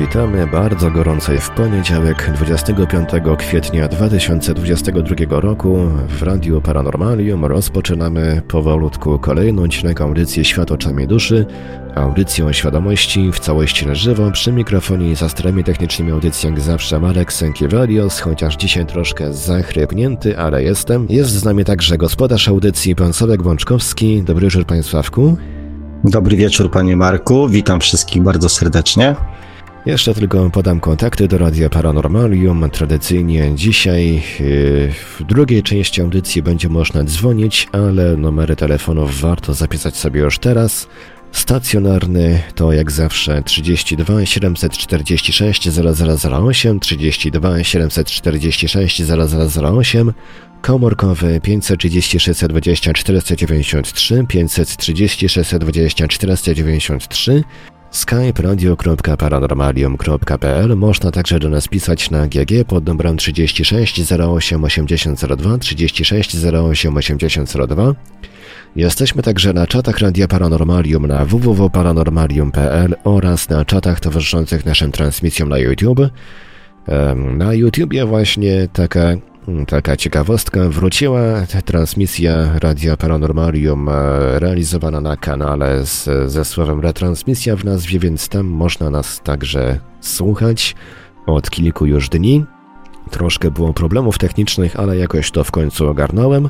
Witamy bardzo gorąco w poniedziałek 25 kwietnia 2022 roku w Radiu Paranormalium rozpoczynamy powolutku kolejną odcinek audycji Świat oczami duszy, audycję o świadomości w całości na żywo, przy mikrofonie i za technicznymi audycji jak zawsze Marek Sękiewelios, chociaż dzisiaj troszkę zachrypnięty, ale jestem. Jest z nami także gospodarz audycji pan Sławek Wączkowski. Dobry wieczór Sławku. Dobry wieczór panie Marku, witam wszystkich bardzo serdecznie. Jeszcze tylko podam kontakty do Radia Paranormalium. Tradycyjnie dzisiaj yy, w drugiej części audycji będzie można dzwonić, ale numery telefonów warto zapisać sobie już teraz. Stacjonarny to jak zawsze 32 746 0008, 32 746 0008, komórkowy 530 620 493, 530 620 493, skype radio.paranormalium.pl Można także do nas pisać na GG pod numerem 36 08 8002 36 08 8002. Jesteśmy także na czatach Radia Paranormalium na www.paranormalium.pl oraz na czatach towarzyszących naszym transmisjom na YouTube. Na YouTubie właśnie taka Taka ciekawostka, wróciła transmisja Radia Paranormalium e, realizowana na kanale z, ze słowem retransmisja w nazwie, więc tam można nas także słuchać od kilku już dni. Troszkę było problemów technicznych, ale jakoś to w końcu ogarnąłem.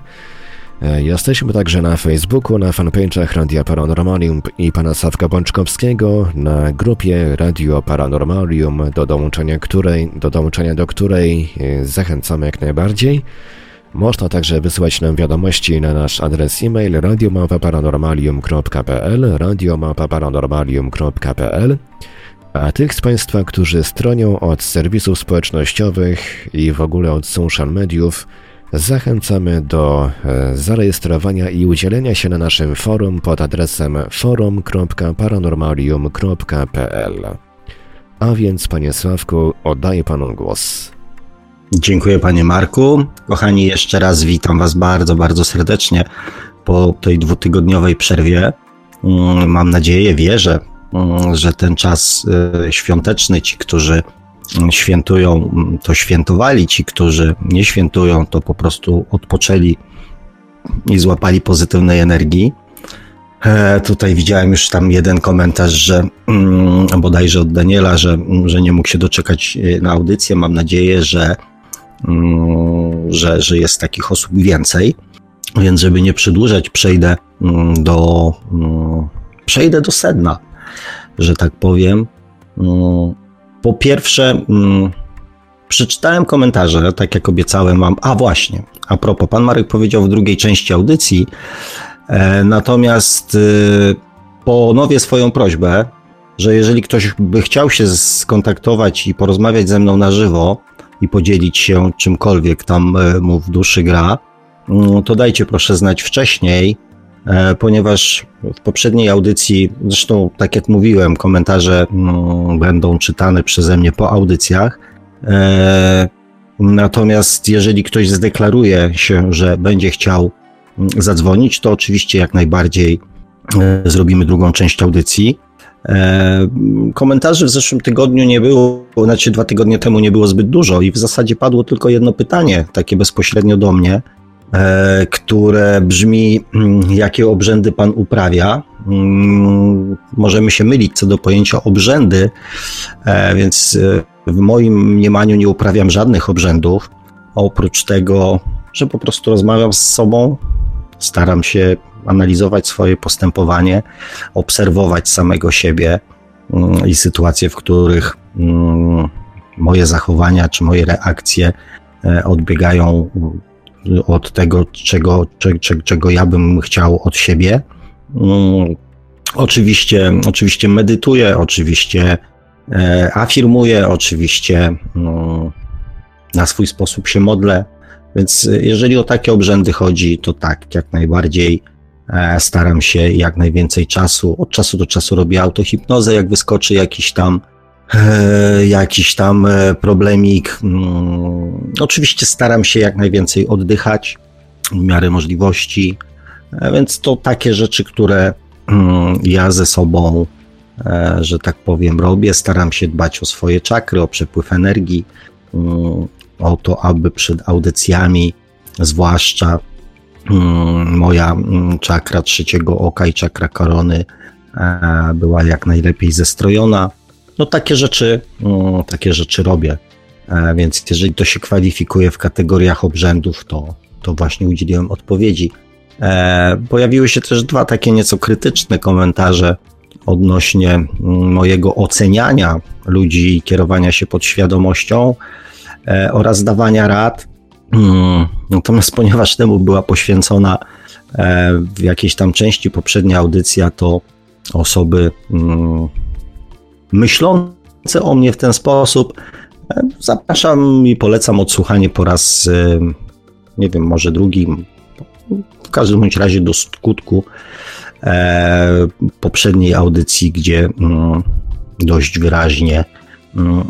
E, jesteśmy także na Facebooku, na fanpage'ach Radia Paranormalium i pana Sawka Bączkowskiego, na grupie Radio Paranormalium, do dołączenia, której, do dołączenia do której e, zachęcamy jak najbardziej. Można także wysyłać nam wiadomości na nasz adres e-mail radiomapaparanormalium.pl radiomapaparanormalium.pl A tych z Państwa, którzy stronią od serwisów społecznościowych i w ogóle od social mediów, Zachęcamy do e, zarejestrowania i udzielenia się na naszym forum pod adresem forum.paranormalium.pl. A więc, panie Sławku, oddaję panu głos. Dziękuję, panie Marku. Kochani, jeszcze raz witam was bardzo, bardzo serdecznie po tej dwutygodniowej przerwie. Mm, mam nadzieję, wierzę, mm, że ten czas e, świąteczny, ci, którzy świętują, to świętowali, ci, którzy nie świętują, to po prostu odpoczęli i złapali pozytywnej energii. E, tutaj widziałem już tam jeden komentarz, że mm, bodajże od Daniela, że, że nie mógł się doczekać e, na audycję. Mam nadzieję, że, mm, że, że jest takich osób więcej. Więc, żeby nie przedłużać, przejdę mm, do, przejdę do sedna, że tak powiem. Po pierwsze, mm, przeczytałem komentarze, tak jak obiecałem wam. A właśnie, a propos, pan Marek powiedział w drugiej części audycji, e, natomiast y, ponowię swoją prośbę, że jeżeli ktoś by chciał się skontaktować i porozmawiać ze mną na żywo i podzielić się czymkolwiek tam e, mu w duszy gra, mm, to dajcie proszę znać wcześniej, E, ponieważ w poprzedniej audycji, zresztą tak jak mówiłem, komentarze mm, będą czytane przeze mnie po audycjach. E, natomiast jeżeli ktoś zdeklaruje się, że będzie chciał mm, zadzwonić, to oczywiście jak najbardziej e, zrobimy drugą część audycji. Komentarzy w zeszłym tygodniu nie było, znaczy dwa tygodnie temu nie było zbyt dużo i w zasadzie padło tylko jedno pytanie, takie bezpośrednio do mnie. E, które brzmi, mm, jakie obrzędy Pan uprawia. Mm, możemy się mylić co do pojęcia obrzędy, e, więc e, w moim mniemaniu nie uprawiam żadnych obrzędów, oprócz tego, że po prostu rozmawiam z sobą, staram się analizować swoje postępowanie, obserwować samego siebie mm, i sytuacje, w których moje zachowania czy moje reakcje odbiegają od tego, czego, czego, czego ja bym chciał od siebie. Mm, oczywiście, oczywiście medytuję, oczywiście e, afirmuję, oczywiście mm, na swój sposób się modlę. Więc jeżeli o takie obrzędy chodzi, to tak, jak najbardziej E, staram się jak najwięcej czasu, od czasu do czasu robię autohipnozę, jak wyskoczy jakiś tam e, jakiś tam e, problemik. Mm, oczywiście staram się jak najwięcej oddychać w miarę możliwości, więc to takie rzeczy, które mm, ja ze sobą, że tak powiem, robię. Staram się dbać o swoje czakry, o przepływ energii, mm, o to, aby przed audycjami, zwłaszcza moja czakra trzeciego oka i czakra korony e, była jak najlepiej zestrojona. No takie rzeczy, mm, takie rzeczy robię. E, więc jeżeli to się kwalifikuje w kategoriach obrzędów, to, to właśnie udzieliłem odpowiedzi. E, pojawiły się też dwa takie nieco krytyczne komentarze odnośnie mojego oceniania ludzi i kierowania się podświadomością oraz dawania rad. Mm, natomiast ponieważ temu była poświęcona e, w jakiejś tam części poprzednia audycja, to osoby mm, myślące o mnie w ten sposób e, zapraszam i polecam odsłuchanie po raz, e, nie wiem, może drugim, w każdym bądź razie do skutku poprzedniej audycji, gdzie mm, dość wyraźnie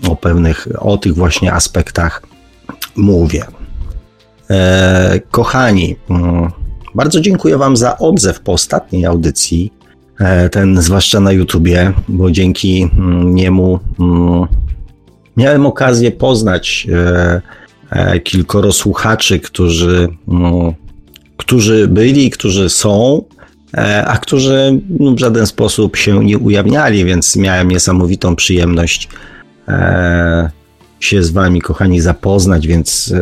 o pewnych, o tych właśnie aspektach mówię. E, kochani, mm, bardzo dziękuję Wam za odzew po ostatniej audycji, e, ten zwłaszcza na YouTubie, bo dzięki mm, niemu mm, miałem okazję poznać e, kilkoro słuchaczy, którzy, którzy byli, którzy są, a którzy w żaden sposób się nie ujawniali, więc miałem niesamowitą przyjemność się z Wami, kochani, zapoznać, więc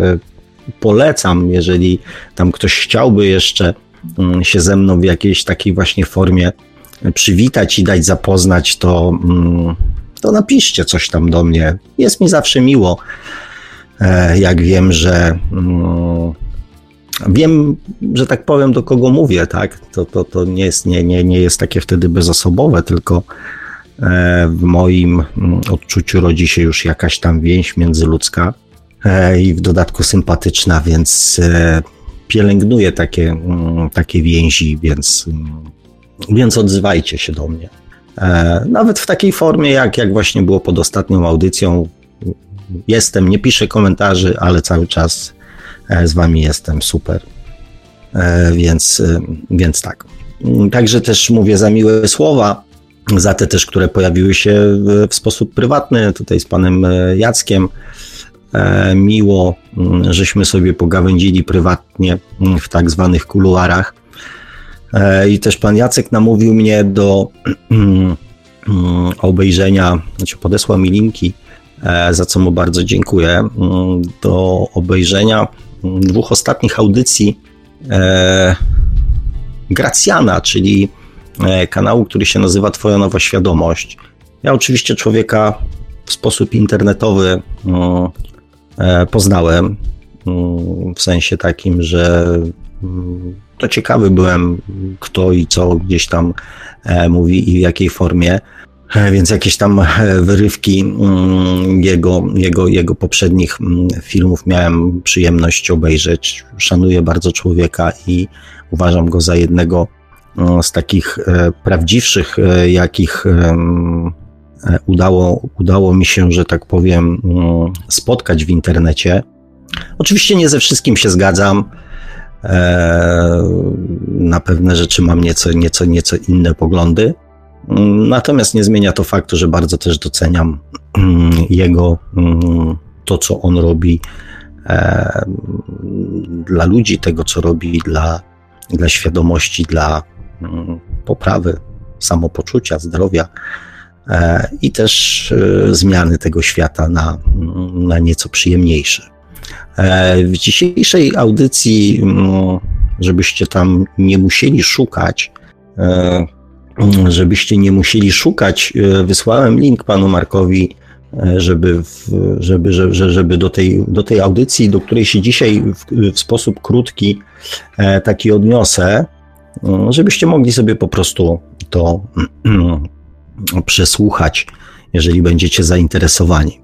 polecam, jeżeli tam ktoś chciałby jeszcze mm, się ze mną w jakiejś takiej właśnie formie przywitać i dać zapoznać, to, mm, to napiszcie coś tam do mnie. Jest mi zawsze miło, e, jak wiem, że mm, wiem, że tak powiem, do kogo mówię, tak? To, to, to nie, jest, nie, nie, nie jest takie wtedy bezosobowe, tylko e, w moim odczuciu rodzi się już jakaś tam więź międzyludzka. E, i w dodatku sympatyczna, więc pielęgnuję takie, mm, takie więzi, więc, mm, więc odzywajcie się do mnie. E, nawet w takiej formie, jak, jak właśnie było pod ostatnią audycją. Jestem, nie piszę komentarzy, ale cały czas z wami jestem, super. Więc, więc tak. Także też mówię za miłe słowa, za te też, które pojawiły się w sposób prywatny, tutaj z panem Jackiem. E, miło, mm, żeśmy sobie pogawędzili prywatnie mm, w tak zwanych kuluarach. E, I też pan Jacek namówił mnie do mm, obejrzenia, znaczy podesłał mi linki, e, za co mu bardzo dziękuję, do obejrzenia dwóch ostatnich audycji Gracjana, czyli kanału, który się nazywa Twoja Nowa Świadomość. Ja oczywiście człowieka w sposób internetowy E, poznałem. Mm, w sensie takim, że mm, to ciekawy byłem, kto i co gdzieś tam e, mówi i w jakiej formie. E, więc jakieś tam wyrywki mm, jego, jego, jego poprzednich filmów miałem przyjemność obejrzeć. Szanuję bardzo człowieka i uważam go za jednego z takich prawdziwszych, jakich E, udało, udało mi się, że tak powiem, mm, spotkać w internecie. Oczywiście nie ze wszystkim się zgadzam. E, na pewne rzeczy mam nieco, nieco, nieco inne poglądy. Mm, natomiast nie zmienia to faktu, że bardzo też doceniam mm, jego, to co on robi e, dla ludzi, tego co robi dla, dla świadomości, dla poprawy samopoczucia, zdrowia E, i też zmiany tego świata na, na nieco przyjemniejsze. E, w dzisiejszej audycji, mm, żebyście tam nie musieli szukać, żebyście nie musieli szukać, wysłałem link panu Markowi, żeby, żeby, żeby, żeby do, tej, do tej audycji, do której się dzisiaj w, w sposób krótki taki odniosę, żebyście mogli sobie po prostu to przesłuchać, jeżeli będziecie zainteresowani.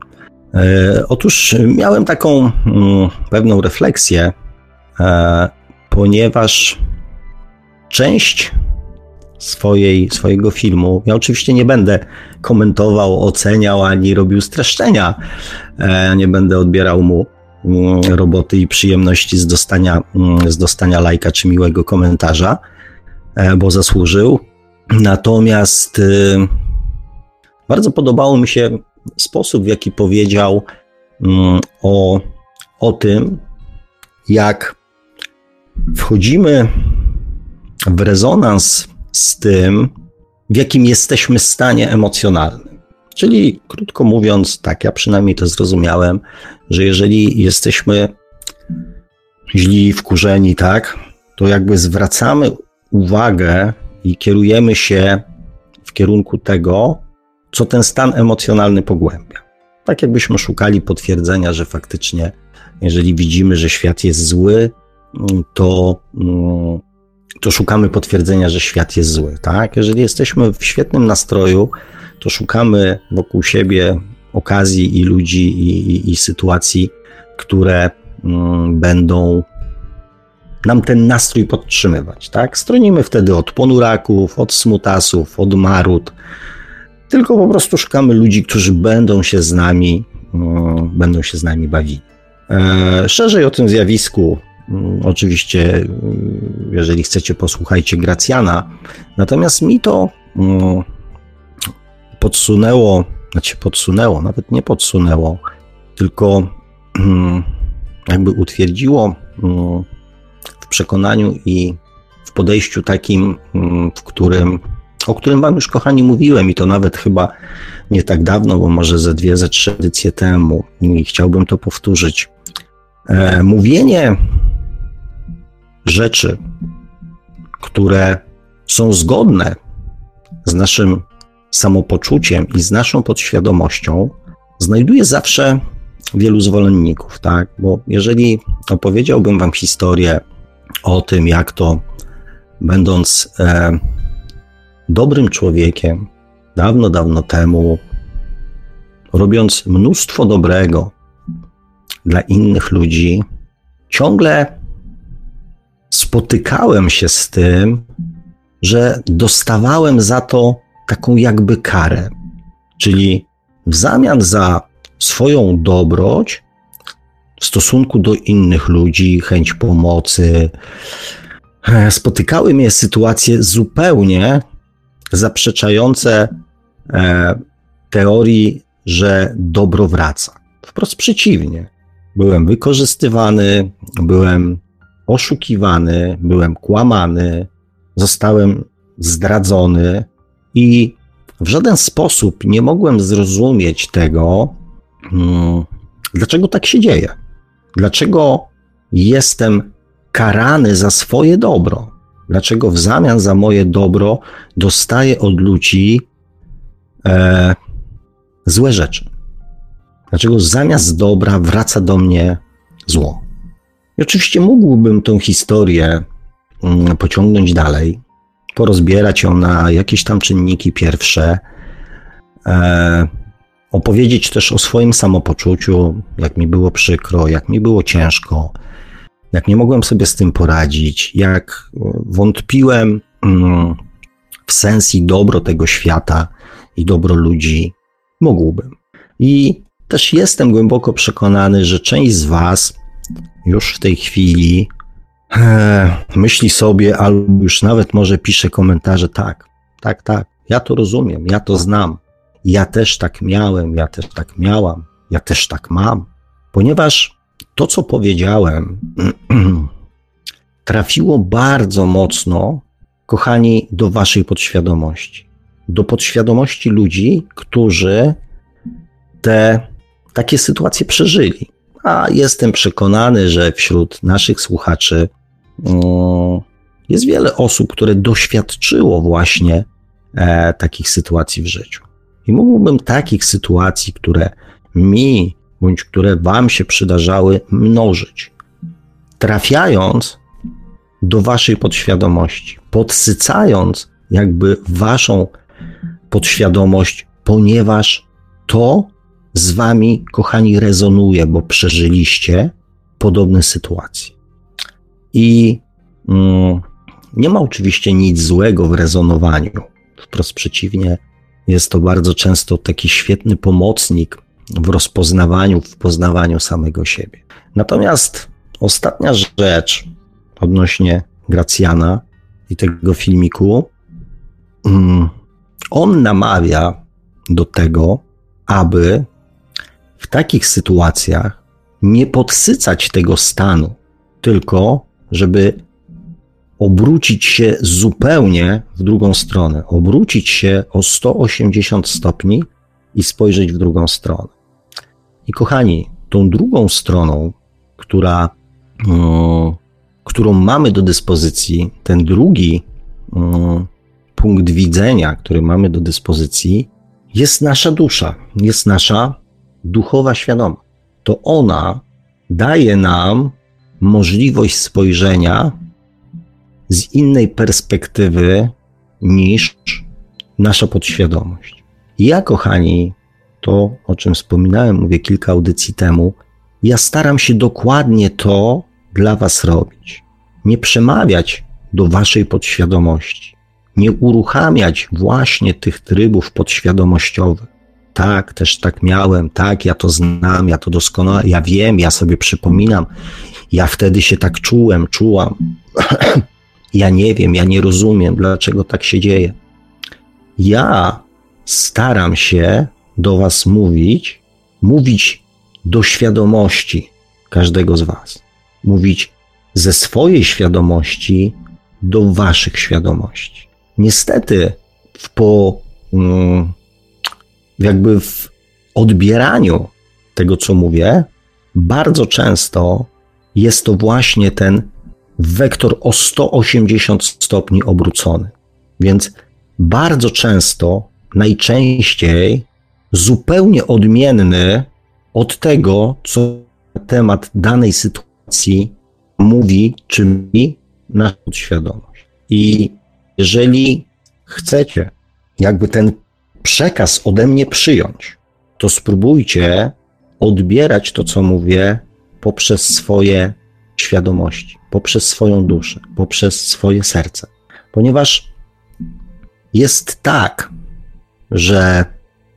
E, otóż miałem taką mm, pewną refleksję, e, ponieważ część swojej, swojego filmu. Ja oczywiście nie będę komentował, oceniał ani robił streszczenia. E, nie będę odbierał mu mm, roboty i przyjemności z dostania, mm, z dostania lajka czy miłego komentarza, bo zasłużył. Natomiast y, bardzo podobało mi się sposób, w jaki powiedział mm, o, o tym, jak wchodzimy w rezonans z tym, w jakim jesteśmy stanie emocjonalnym. Czyli, krótko mówiąc, tak, ja przynajmniej to zrozumiałem, że jeżeli jesteśmy źli, wkurzeni, tak, to jakby zwracamy uwagę i kierujemy się w kierunku tego, co ten stan emocjonalny pogłębia. Tak jakbyśmy szukali potwierdzenia, że faktycznie, jeżeli widzimy, że świat jest zły, to, to szukamy potwierdzenia, że świat jest zły. Tak? Jeżeli jesteśmy w świetnym nastroju, to szukamy wokół siebie okazji i ludzi i, i, i sytuacji, które mm, będą nam ten nastrój podtrzymywać. Tak? Stronimy wtedy od ponuraków, od smutasów, od marut, tylko po prostu szukamy ludzi, którzy będą się z nami, mm, będą się z nami bawili. E, szerzej o tym zjawisku Mm, oczywiście, y, jeżeli chcecie, posłuchajcie Gracjana. Natomiast mi to mm, podsunęło, znaczy podsunęło, nawet nie podsunęło, tylko mm, jakby utwierdziło w przekonaniu i w podejściu takim, w którym, o którym Wam już, kochani, mówiłem i to nawet chyba nie tak dawno, bo może ze dwie, ze trzy edycje temu i chciałbym to powtórzyć. E, mówienie rzeczy, które są zgodne z naszym samopoczuciem i z naszą podświadomością, znajduje zawsze wielu zwolenników, tak? Bo jeżeli opowiedziałbym Wam historię o tym, jak to, będąc e, dobrym człowiekiem, dawno, dawno temu, robiąc mnóstwo dobrego dla innych ludzi, ciągle spotykałem się z tym, że dostawałem za to taką jakby karę. Czyli w zamian za swoją dobroć w stosunku do innych ludzi, chęć pomocy, e, spotykały mnie sytuacje zupełnie zaprzeczające e, teorii, że dobro wraca. Wprost przeciwnie. Byłem wykorzystywany, byłem oszukiwany, byłem kłamany, zostałem zdradzony i w żaden sposób nie mogłem zrozumieć tego, hmm, dlaczego tak się dzieje. Dlaczego jestem karany za swoje dobro? Dlaczego w zamian za moje dobro dostaję od ludzi e, złe rzeczy? Dlaczego zamiast dobra wraca do mnie zło? I oczywiście mógłbym tę historię mm, pociągnąć dalej, porozbierać ją na jakieś tam czynniki pierwsze, e, opowiedzieć też o swoim samopoczuciu, jak mi było przykro, jak mi było ciężko, jak nie mogłem sobie z tym poradzić, jak wątpiłem mm, w sens i dobro tego świata i dobro ludzi. Mógłbym. I też jestem głęboko przekonany, że część z Was już w tej chwili e, myśli sobie, albo już nawet może pisze komentarze, tak, tak, tak, ja to rozumiem, ja to znam, ja też tak miałem, ja też tak miałam, ja też tak mam, ponieważ to, co powiedziałem, trafiło bardzo mocno, kochani, do waszej podświadomości. Do podświadomości ludzi, którzy te takie sytuacje przeżyli a jestem przekonany, że wśród naszych słuchaczy mm, jest wiele osób, które doświadczyło właśnie e, takich sytuacji w życiu. I mógłbym takich sytuacji, które mi bądź które Wam się przydarzały, mnożyć, trafiając do Waszej podświadomości, podsycając jakby Waszą podświadomość, ponieważ to z wami, kochani, rezonuje, bo przeżyliście podobne sytuacje. I mm, Nie ma oczywiście nic złego w rezonowaniu. Wprost przeciwnie, jest to bardzo często taki świetny pomocnik w rozpoznawaniu, w poznawaniu samego siebie. Natomiast ostatnia rzecz odnośnie Gracjana i tego filmiku, mm, on namawia do tego, aby w takich sytuacjach nie podsycać tego stanu, tylko żeby obrócić się zupełnie w drugą stronę, obrócić się o 180 stopni i spojrzeć w drugą stronę. I kochani, tą drugą stroną, która, um, którą mamy do dyspozycji, ten drugi um, punkt widzenia, który mamy do dyspozycji, jest nasza dusza, jest nasza duchowa świadomość. To ona daje nam możliwość spojrzenia z innej perspektywy niż nasza podświadomość. Ja, kochani, to, o czym wspominałem, mówię kilka audycji temu, ja staram się dokładnie to dla Was robić. Nie przemawiać do Waszej podświadomości, nie uruchamiać właśnie tych trybów podświadomościowych. Tak, też tak miałem, tak, ja to znam, ja to doskonale, ja wiem, ja sobie przypominam, ja wtedy się tak czułem, czułam. ja nie wiem, ja nie rozumiem, dlaczego tak się dzieje. Ja staram się do Was mówić, mówić do świadomości każdego z Was, mówić ze swojej świadomości do Waszych świadomości. Niestety, w po, mm, jakby w odbieraniu tego, co mówię, bardzo często jest to właśnie ten wektor o 180 stopni obrócony. Więc bardzo często, najczęściej zupełnie odmienny od tego, co na temat danej sytuacji mówi czy mi nasza podświadomość. I jeżeli chcecie jakby ten przekaz ode mnie przyjąć, to spróbujcie odbierać to, co mówię, poprzez swoje świadomości, poprzez swoją duszę, poprzez swoje serce. Ponieważ jest tak, że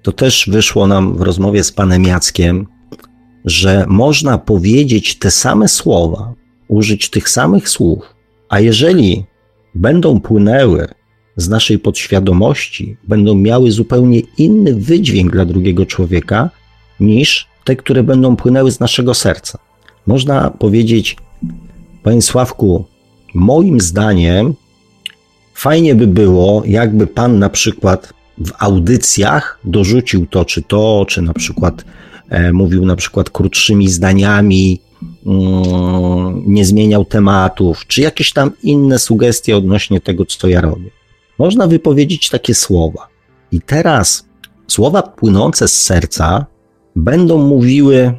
to też wyszło nam w rozmowie z panem Jackiem, że można powiedzieć te same słowa, użyć tych samych słów, a jeżeli będą płynęły z naszej podświadomości, będą miały zupełnie inny wydźwięk dla drugiego człowieka niż te, które będą płynęły z naszego serca. Można powiedzieć, panie Sławku, moim zdaniem fajnie by było, jakby pan na przykład w audycjach dorzucił to czy to, czy na przykład e, mówił na przykład krótszymi zdaniami, mm, nie zmieniał tematów, czy jakieś tam inne sugestie odnośnie tego, co ja robię. Można wypowiedzieć takie słowa. I teraz słowa płynące z serca będą mówiły: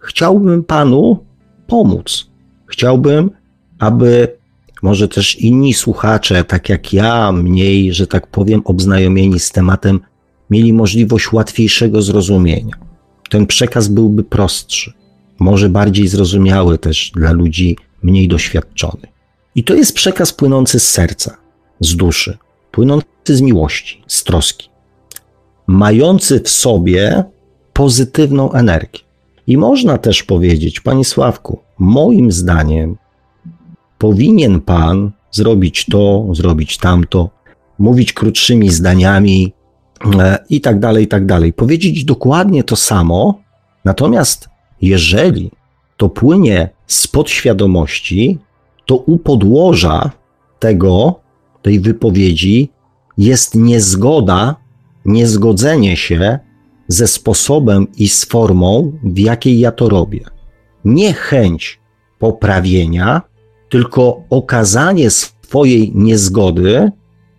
Chciałbym panu pomóc. Chciałbym, aby może też inni słuchacze, tak jak ja, mniej, że tak powiem, obznajomieni z tematem, mieli możliwość łatwiejszego zrozumienia. Ten przekaz byłby prostszy, może bardziej zrozumiały też dla ludzi mniej doświadczonych. I to jest przekaz płynący z serca, z duszy, płynący z miłości, z troski, mający w sobie pozytywną energię. I można też powiedzieć, Panie Sławku, moim zdaniem powinien Pan zrobić to, zrobić tamto, mówić krótszymi zdaniami e, i tak dalej, i tak dalej. Powiedzieć dokładnie to samo, natomiast jeżeli to płynie z podświadomości, to u podłoża tego, tej wypowiedzi jest niezgoda, niezgodzenie się ze sposobem i z formą, w jakiej ja to robię. Nie chęć poprawienia, tylko okazanie swojej niezgody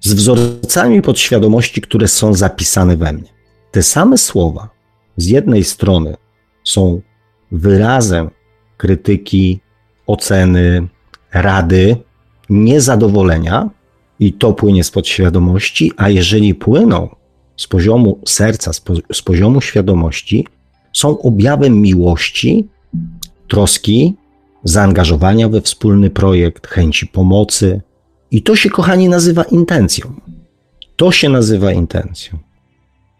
z wzorcami podświadomości, które są zapisane we mnie. Te same słowa z jednej strony są wyrazem krytyki, oceny, rady, niezadowolenia, i to płynie z podświadomości, a jeżeli płyną z poziomu serca, z, po, z poziomu świadomości, są objawem miłości, troski, zaangażowania we wspólny projekt, chęci pomocy, I to się, kochani, nazywa intencją. To się nazywa intencją.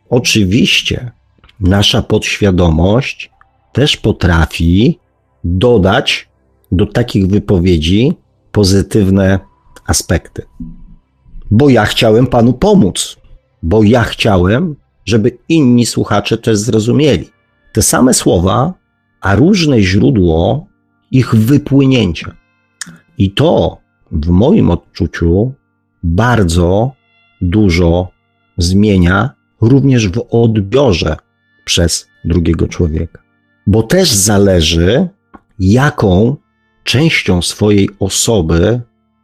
Oczywiście nasza podświadomość też potrafi dodać do takich wypowiedzi pozytywne aspekty. Bo ja chciałem Panu pomóc, bo ja chciałem, żeby inni słuchacze też zrozumieli. Te same słowa, a różne źródło ich wypłynięcia. I to w moim odczuciu bardzo dużo zmienia również w odbiorze przez drugiego człowieka. Bo też zależy, jaką częścią swojej osoby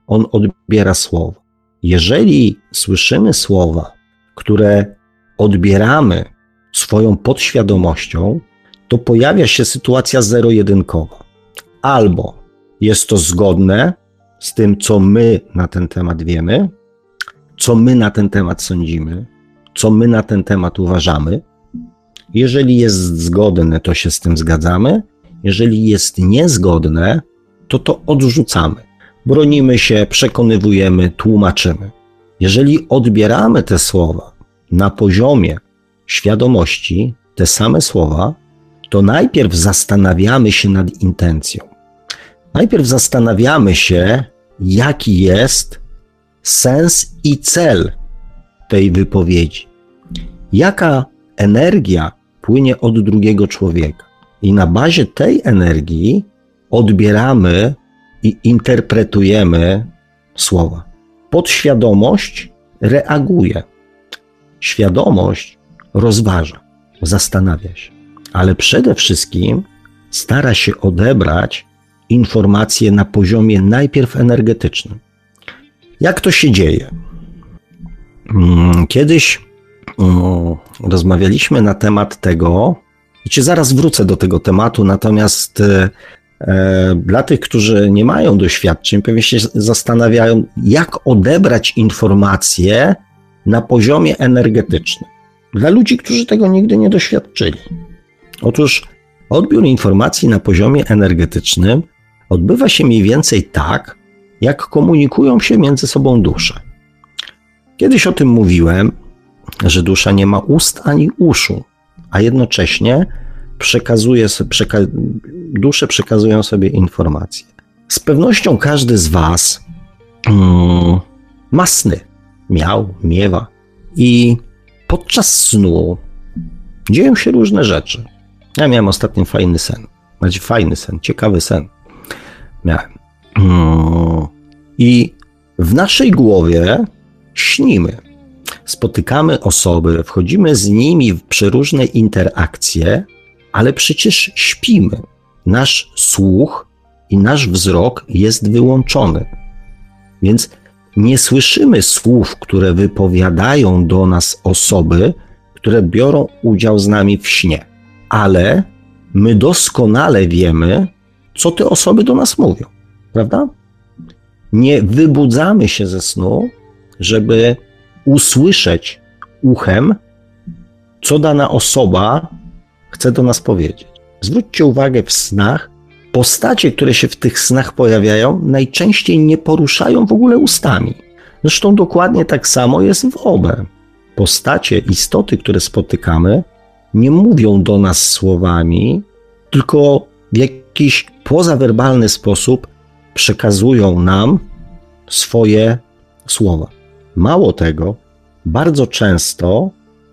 on odbiera słowa. Jeżeli słyszymy słowa, które odbieramy swoją podświadomością, to pojawia się sytuacja zero-jedynkowa. Albo jest to zgodne z tym, co my na ten temat wiemy, co my na ten temat sądzimy, co my na ten temat uważamy. Jeżeli jest zgodne, to się z tym zgadzamy. Jeżeli jest niezgodne, to to odrzucamy. Bronimy się, przekonywujemy, tłumaczymy. Jeżeli odbieramy te słowa na poziomie świadomości, te same słowa, to najpierw zastanawiamy się nad intencją. Najpierw zastanawiamy się, jaki jest sens i cel tej wypowiedzi. Jaka energia płynie od drugiego człowieka. I na bazie tej energii odbieramy i interpretujemy słowa. Podświadomość reaguje. Świadomość rozważa, zastanawia się, ale przede wszystkim stara się odebrać informacje na poziomie najpierw energetycznym. Jak to się dzieje? Mm, kiedyś mm, rozmawialiśmy na temat tego, i ci zaraz wrócę do tego tematu, natomiast e, dla tych, którzy nie mają doświadczeń, pewnie się zastanawiają, jak odebrać informacje na poziomie energetycznym. Dla ludzi, którzy tego nigdy nie doświadczyli. Otóż odbiór informacji na poziomie energetycznym odbywa się mniej więcej tak, jak komunikują się między sobą dusze. Kiedyś o tym mówiłem, że dusza nie ma ust ani uszu, a jednocześnie przekazuje, przeka dusze przekazują sobie informacje. Z pewnością każdy z Was mm, ma sny. Miał, miewa. I podczas snu dzieją się różne rzeczy. Ja miałem ostatnio fajny sen. Znaczy fajny sen, ciekawy sen. Miałem. Mm, I w naszej głowie śnimy. Spotykamy osoby, wchodzimy z nimi w przeróżne interakcje, ale przecież śpimy. Nasz słuch i nasz wzrok jest wyłączony. Więc nie słyszymy słów, które wypowiadają do nas osoby, które biorą udział z nami w śnie, ale my doskonale wiemy, co te osoby do nas mówią, prawda? Nie wybudzamy się ze snu, żeby usłyszeć uchem, co dana osoba chce do nas powiedzieć. Zwróćcie uwagę w snach, postacie, które się w tych snach pojawiają, najczęściej nie poruszają w ogóle ustami. Zresztą dokładnie tak samo jest w OBE. Postacie, istoty, które spotykamy, nie mówią do nas słowami, tylko w jakiś pozawerbalny sposób przekazują nam swoje słowa. Mało tego, bardzo często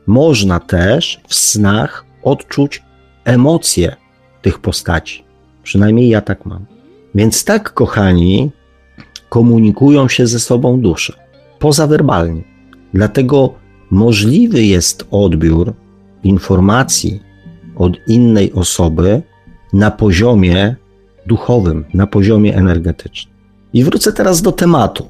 można też w snach odczuć emocje tych postaci. Przynajmniej ja tak mam. Więc tak, kochani, komunikują się ze sobą dusze, pozawerbalnie. Dlatego możliwy jest odbiór informacji od innej osoby na poziomie duchowym, na poziomie energetycznym. I wrócę teraz do tematu.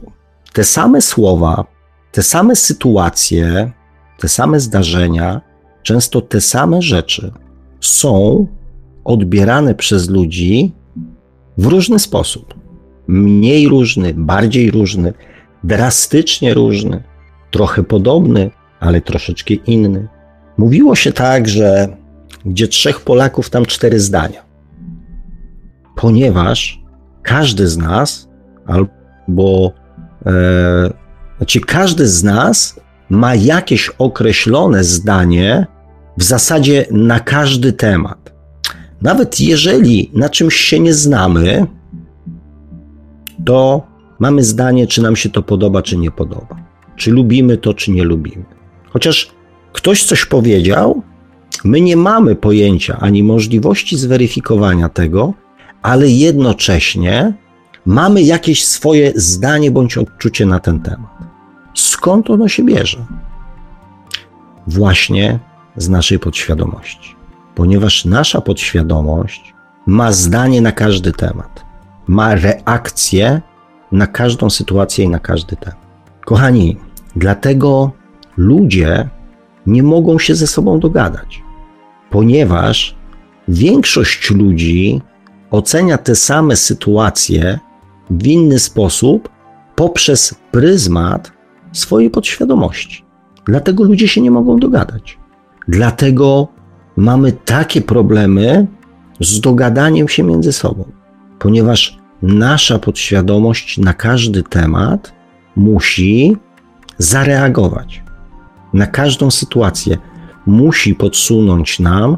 Te same słowa, te same sytuacje, te same zdarzenia, często te same rzeczy są odbierane przez ludzi w różny sposób. Mniej różny, bardziej różny, drastycznie różny, trochę podobny, ale troszeczkę inny. Mówiło się tak, że gdzie trzech Polaków, tam cztery zdania. Ponieważ każdy z nas albo E, znaczy, każdy z nas ma jakieś określone zdanie w zasadzie na każdy temat. Nawet jeżeli na czymś się nie znamy, to mamy zdanie, czy nam się to podoba, czy nie podoba. Czy lubimy to, czy nie lubimy. Chociaż ktoś coś powiedział, my nie mamy pojęcia ani możliwości zweryfikowania tego, ale jednocześnie mamy jakieś swoje zdanie bądź odczucie na ten temat. Skąd ono się bierze? Właśnie z naszej podświadomości, ponieważ nasza podświadomość ma zdanie na każdy temat, ma reakcję na każdą sytuację i na każdy temat. Kochani, dlatego ludzie nie mogą się ze sobą dogadać, ponieważ większość ludzi ocenia te same sytuacje w inny sposób poprzez pryzmat swojej podświadomości. Dlatego ludzie się nie mogą dogadać. Dlatego mamy takie problemy z dogadaniem się między sobą, ponieważ nasza podświadomość na każdy temat musi zareagować. Na każdą sytuację musi podsunąć nam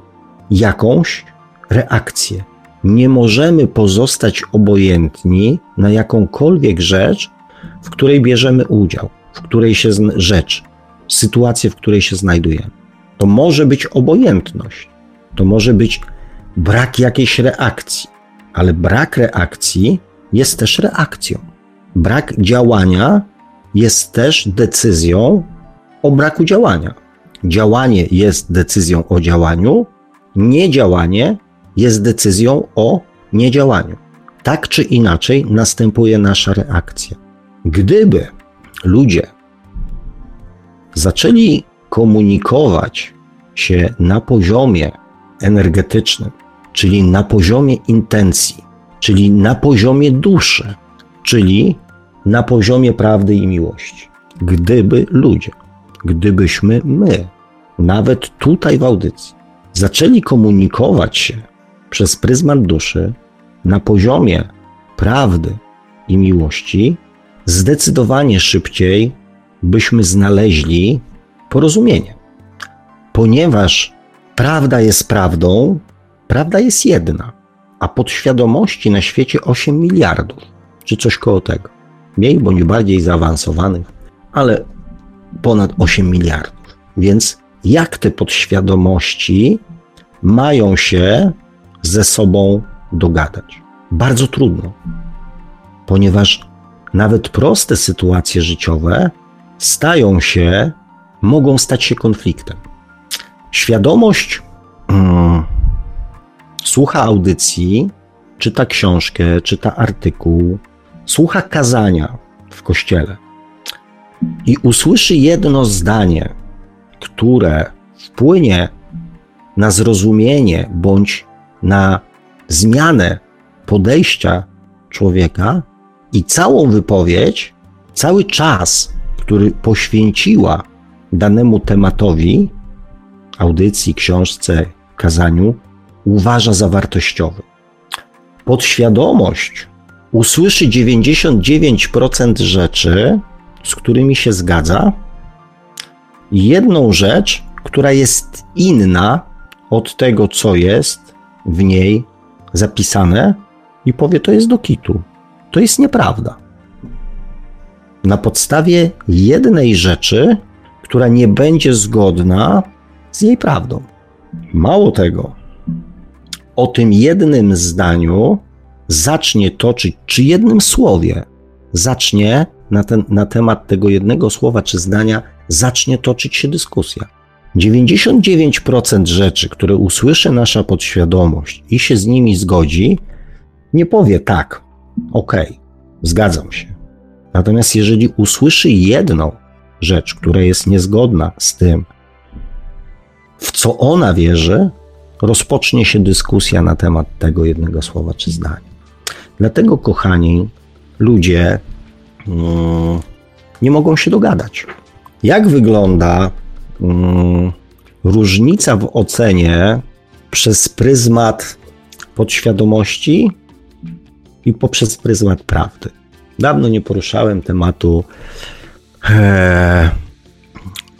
jakąś reakcję. Nie możemy pozostać obojętni na jakąkolwiek rzecz, w której bierzemy udział, w której się rzecz, sytuację, w której się znajdujemy. To może być obojętność, to może być brak jakiejś reakcji, ale brak reakcji jest też reakcją. Brak działania jest też decyzją o braku działania. Działanie jest decyzją o działaniu, niedziałanie jest decyzją o niedziałaniu. Tak czy inaczej następuje nasza reakcja. Gdyby ludzie zaczęli komunikować się na poziomie energetycznym, czyli na poziomie intencji, czyli na poziomie duszy, czyli na poziomie prawdy i miłości. Gdyby ludzie, gdybyśmy my, nawet tutaj w audycji, zaczęli komunikować się przez pryzmat duszy na poziomie prawdy i miłości, zdecydowanie szybciej byśmy znaleźli porozumienie. Ponieważ prawda jest prawdą, prawda jest jedna, a podświadomości na świecie 8 miliardów, czy coś koło tego. Mniej bądź bardziej zaawansowanych, ale ponad 8 miliardów. Więc jak te podświadomości mają się ze sobą dogadać? Bardzo trudno, ponieważ nawet proste sytuacje życiowe stają się, mogą stać się konfliktem. Świadomość hmm, słucha audycji, czyta książkę, czyta artykuł, słucha kazania w kościele i usłyszy jedno zdanie, które wpłynie na zrozumienie bądź na zmianę podejścia człowieka i całą wypowiedź, cały czas, który poświęciła danemu tematowi, audycji, książce, kazaniu, uważa za wartościowy. Podświadomość usłyszy 99% rzeczy, z którymi się zgadza, jedną rzecz, która jest inna od tego, co jest w niej zapisane, i powie: To jest do kitu. To jest nieprawda. Na podstawie jednej rzeczy, która nie będzie zgodna z jej prawdą. Mało tego, o tym jednym zdaniu zacznie toczyć, czy jednym słowie zacznie na, ten, na temat tego jednego słowa czy zdania, zacznie toczyć się dyskusja. 99% rzeczy, które usłyszy nasza podświadomość i się z nimi zgodzi, nie powie tak, okej, okay, zgadzam się. Natomiast jeżeli usłyszy jedną rzecz, która jest niezgodna z tym, w co ona wierzy, rozpocznie się dyskusja na temat tego jednego słowa czy zdania. Dlatego, kochani, ludzie nie mogą się dogadać. Jak wygląda mm, różnica w ocenie przez pryzmat podświadomości i poprzez pryzmat prawdy? Dawno nie poruszałem tematu e,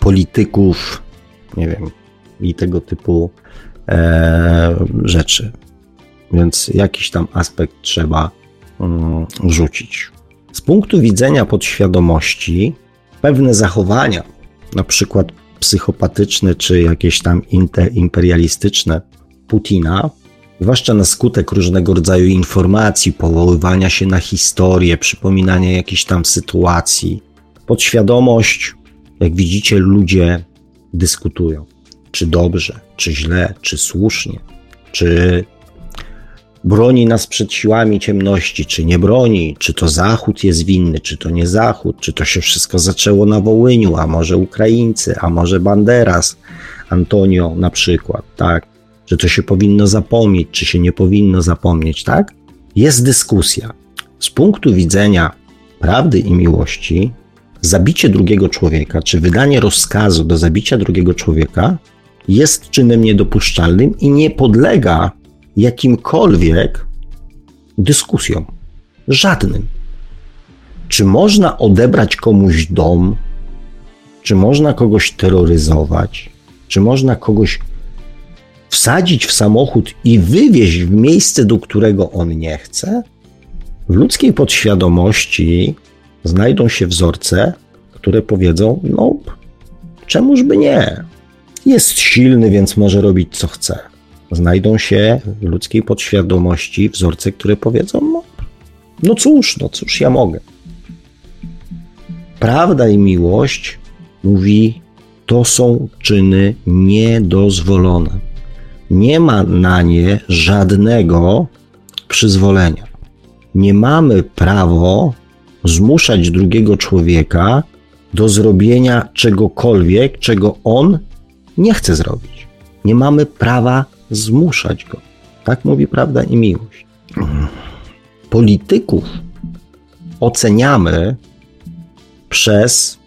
polityków, nie wiem, i tego typu e, rzeczy. Więc jakiś tam aspekt trzeba mm, rzucić. Z punktu widzenia podświadomości, pewne zachowania, na przykład psychopatyczne czy jakieś tam imperialistyczne Putina, zwłaszcza na skutek różnego rodzaju informacji, powoływania się na historię, przypominania jakichś tam sytuacji. Podświadomość, jak widzicie, ludzie dyskutują, czy dobrze, czy źle, czy słusznie, czy broni nas przed siłami ciemności, czy nie broni, czy to Zachód jest winny, czy to nie Zachód, czy to się wszystko zaczęło na Wołyniu, a może Ukraińcy, a może Banderas, Antonio na przykład, tak? Że to się powinno zapomnieć, czy się nie powinno zapomnieć, tak? Jest dyskusja. Z punktu widzenia prawdy i miłości, zabicie drugiego człowieka, czy wydanie rozkazu do zabicia drugiego człowieka jest czynem niedopuszczalnym i nie podlega jakimkolwiek dyskusjom. Żadnym. Czy można odebrać komuś dom? Czy można kogoś terroryzować? Czy można kogoś wsadzić w samochód i wywieźć w miejsce, do którego on nie chce? W ludzkiej podświadomości znajdą się wzorce, które powiedzą: No, czemuż by nie? Jest silny, więc może robić co chce znajdą się w ludzkiej podświadomości wzorce, które powiedzą: No, no cóż, no cóż ja mogę. Prawda i miłość mówi: To są czyny niedozwolone. Nie ma na nie żadnego przyzwolenia. Nie mamy prawo zmuszać drugiego człowieka do zrobienia czegokolwiek, czego on nie chce zrobić. Nie mamy prawa zmuszać go. Tak mówi prawda i miłość. Polityków oceniamy przez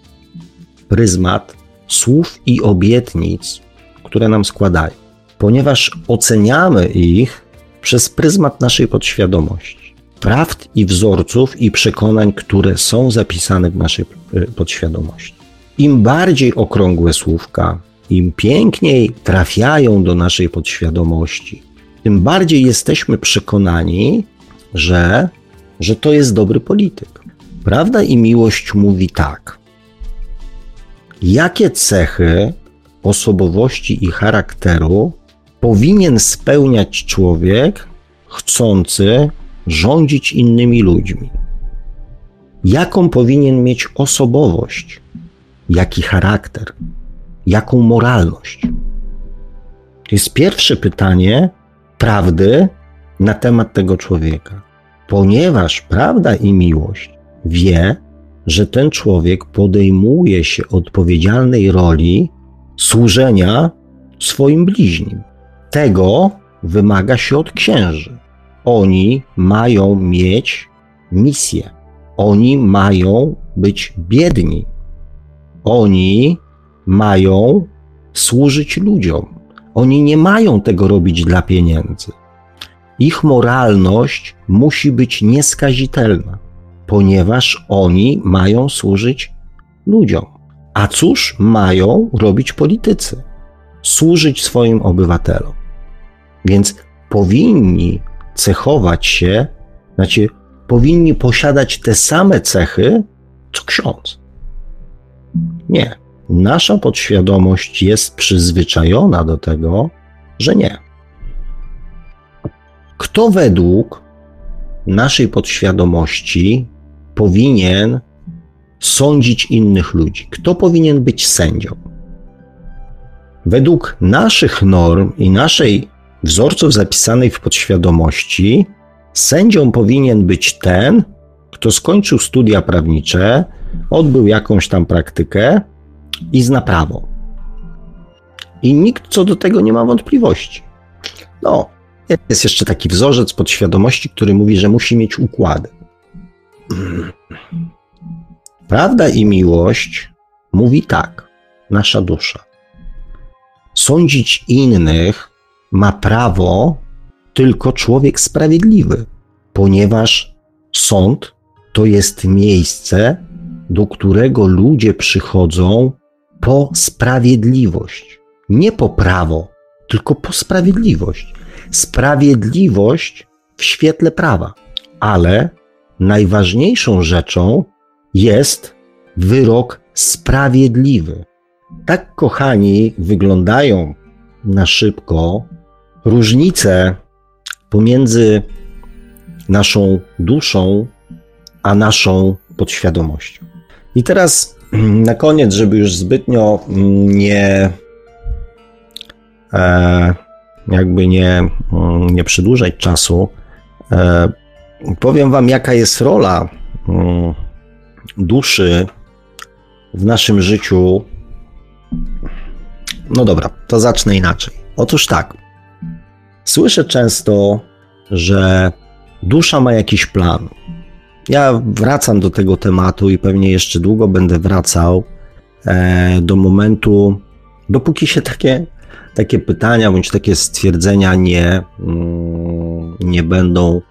pryzmat słów i obietnic, które nam składają, ponieważ oceniamy ich przez pryzmat naszej podświadomości, prawd i wzorców i przekonań, które są zapisane w naszej y, podświadomości. Im bardziej okrągłe słówka, im piękniej trafiają do naszej podświadomości, tym bardziej jesteśmy przekonani, że, że to jest dobry polityk. Prawda i miłość mówi tak. Jakie cechy osobowości i charakteru powinien spełniać człowiek chcący rządzić innymi ludźmi? Jaką powinien mieć osobowość? Jaki charakter? Jaką moralność? To jest pierwsze pytanie prawdy na temat tego człowieka, ponieważ prawda i miłość wie, że ten człowiek podejmuje się odpowiedzialnej roli służenia swoim bliźnim. Tego wymaga się od księży. Oni mają mieć misję. Oni mają być biedni. Oni mają służyć ludziom. Oni nie mają tego robić dla pieniędzy. Ich moralność musi być nieskazitelna, ponieważ oni mają służyć ludziom. A cóż mają robić politycy? Służyć swoim obywatelom. Więc powinni cechować się, znaczy powinni posiadać te same cechy, co ksiądz. Nie nasza podświadomość jest przyzwyczajona do tego, że nie. Kto według naszej podświadomości powinien sądzić innych ludzi? Kto powinien być sędzią? Według naszych norm i naszej wzorców zapisanej w podświadomości, sędzią powinien być ten, kto skończył studia prawnicze, odbył jakąś tam praktykę i zna prawo. I nikt co do tego nie ma wątpliwości. No, jest jeszcze taki wzorzec podświadomości, który mówi, że musi mieć układy. Prawda i miłość mówi tak, nasza dusza. Sądzić innych ma prawo tylko człowiek sprawiedliwy, ponieważ sąd to jest miejsce, do którego ludzie przychodzą po sprawiedliwość. Nie po prawo, tylko po sprawiedliwość. Sprawiedliwość w świetle prawa. Ale najważniejszą rzeczą jest wyrok sprawiedliwy. Tak, kochani, wyglądają na szybko różnice pomiędzy naszą duszą a naszą podświadomością. I teraz na koniec, żeby już zbytnio nie e, jakby nie, nie przedłużać czasu, e, powiem Wam, jaka jest rola mm, duszy w naszym życiu. No dobra, to zacznę inaczej. Otóż tak. Słyszę często, że dusza ma jakiś plan. Ja wracam do tego tematu i pewnie jeszcze długo będę wracał e, do momentu, dopóki się takie, takie pytania bądź takie stwierdzenia nie, mm, nie, będą,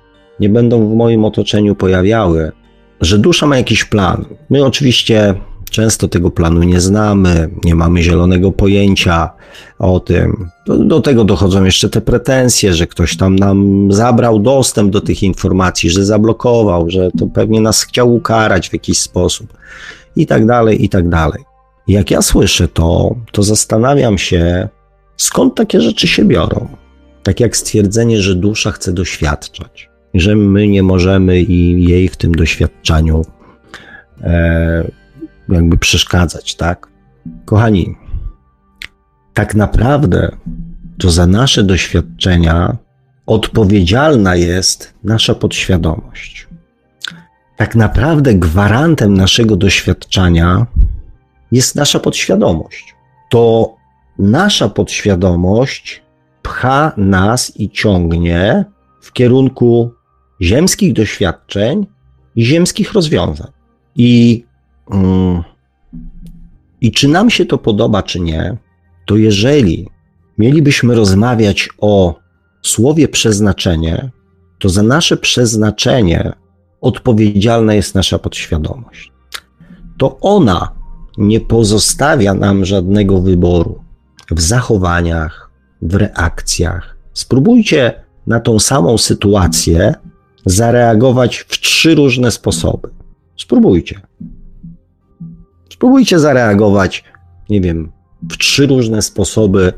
nie będą w moim otoczeniu pojawiały, że dusza ma jakiś plan. My oczywiście Często tego planu nie znamy, nie mamy zielonego pojęcia o tym. Do, do, tego dochodzą jeszcze te pretensje, że ktoś tam nam zabrał dostęp do tych informacji, że zablokował, że to pewnie nas chciał ukarać w jakiś sposób i tak dalej, i tak dalej. Jak ja słyszę to, to zastanawiam się, skąd takie rzeczy się biorą. Tak jak stwierdzenie, że dusza chce doświadczać, że my nie możemy i jej w tym doświadczaniu e, jakby przeszkadzać, tak? Kochani, tak naprawdę to za nasze doświadczenia odpowiedzialna jest nasza podświadomość. Tak naprawdę gwarantem naszego doświadczenia jest nasza podświadomość. To nasza podświadomość pcha nas i ciągnie w kierunku ziemskich doświadczeń i ziemskich rozwiązań. I. I czy nam się to podoba, czy nie, to jeżeli mielibyśmy rozmawiać o słowie przeznaczenie, to za nasze przeznaczenie odpowiedzialna jest nasza podświadomość. To ona nie pozostawia nam żadnego wyboru w zachowaniach, w reakcjach. Spróbujcie na tą samą sytuację zareagować w trzy różne sposoby. Spróbujcie. Spróbujcie zareagować, nie wiem, w trzy różne sposoby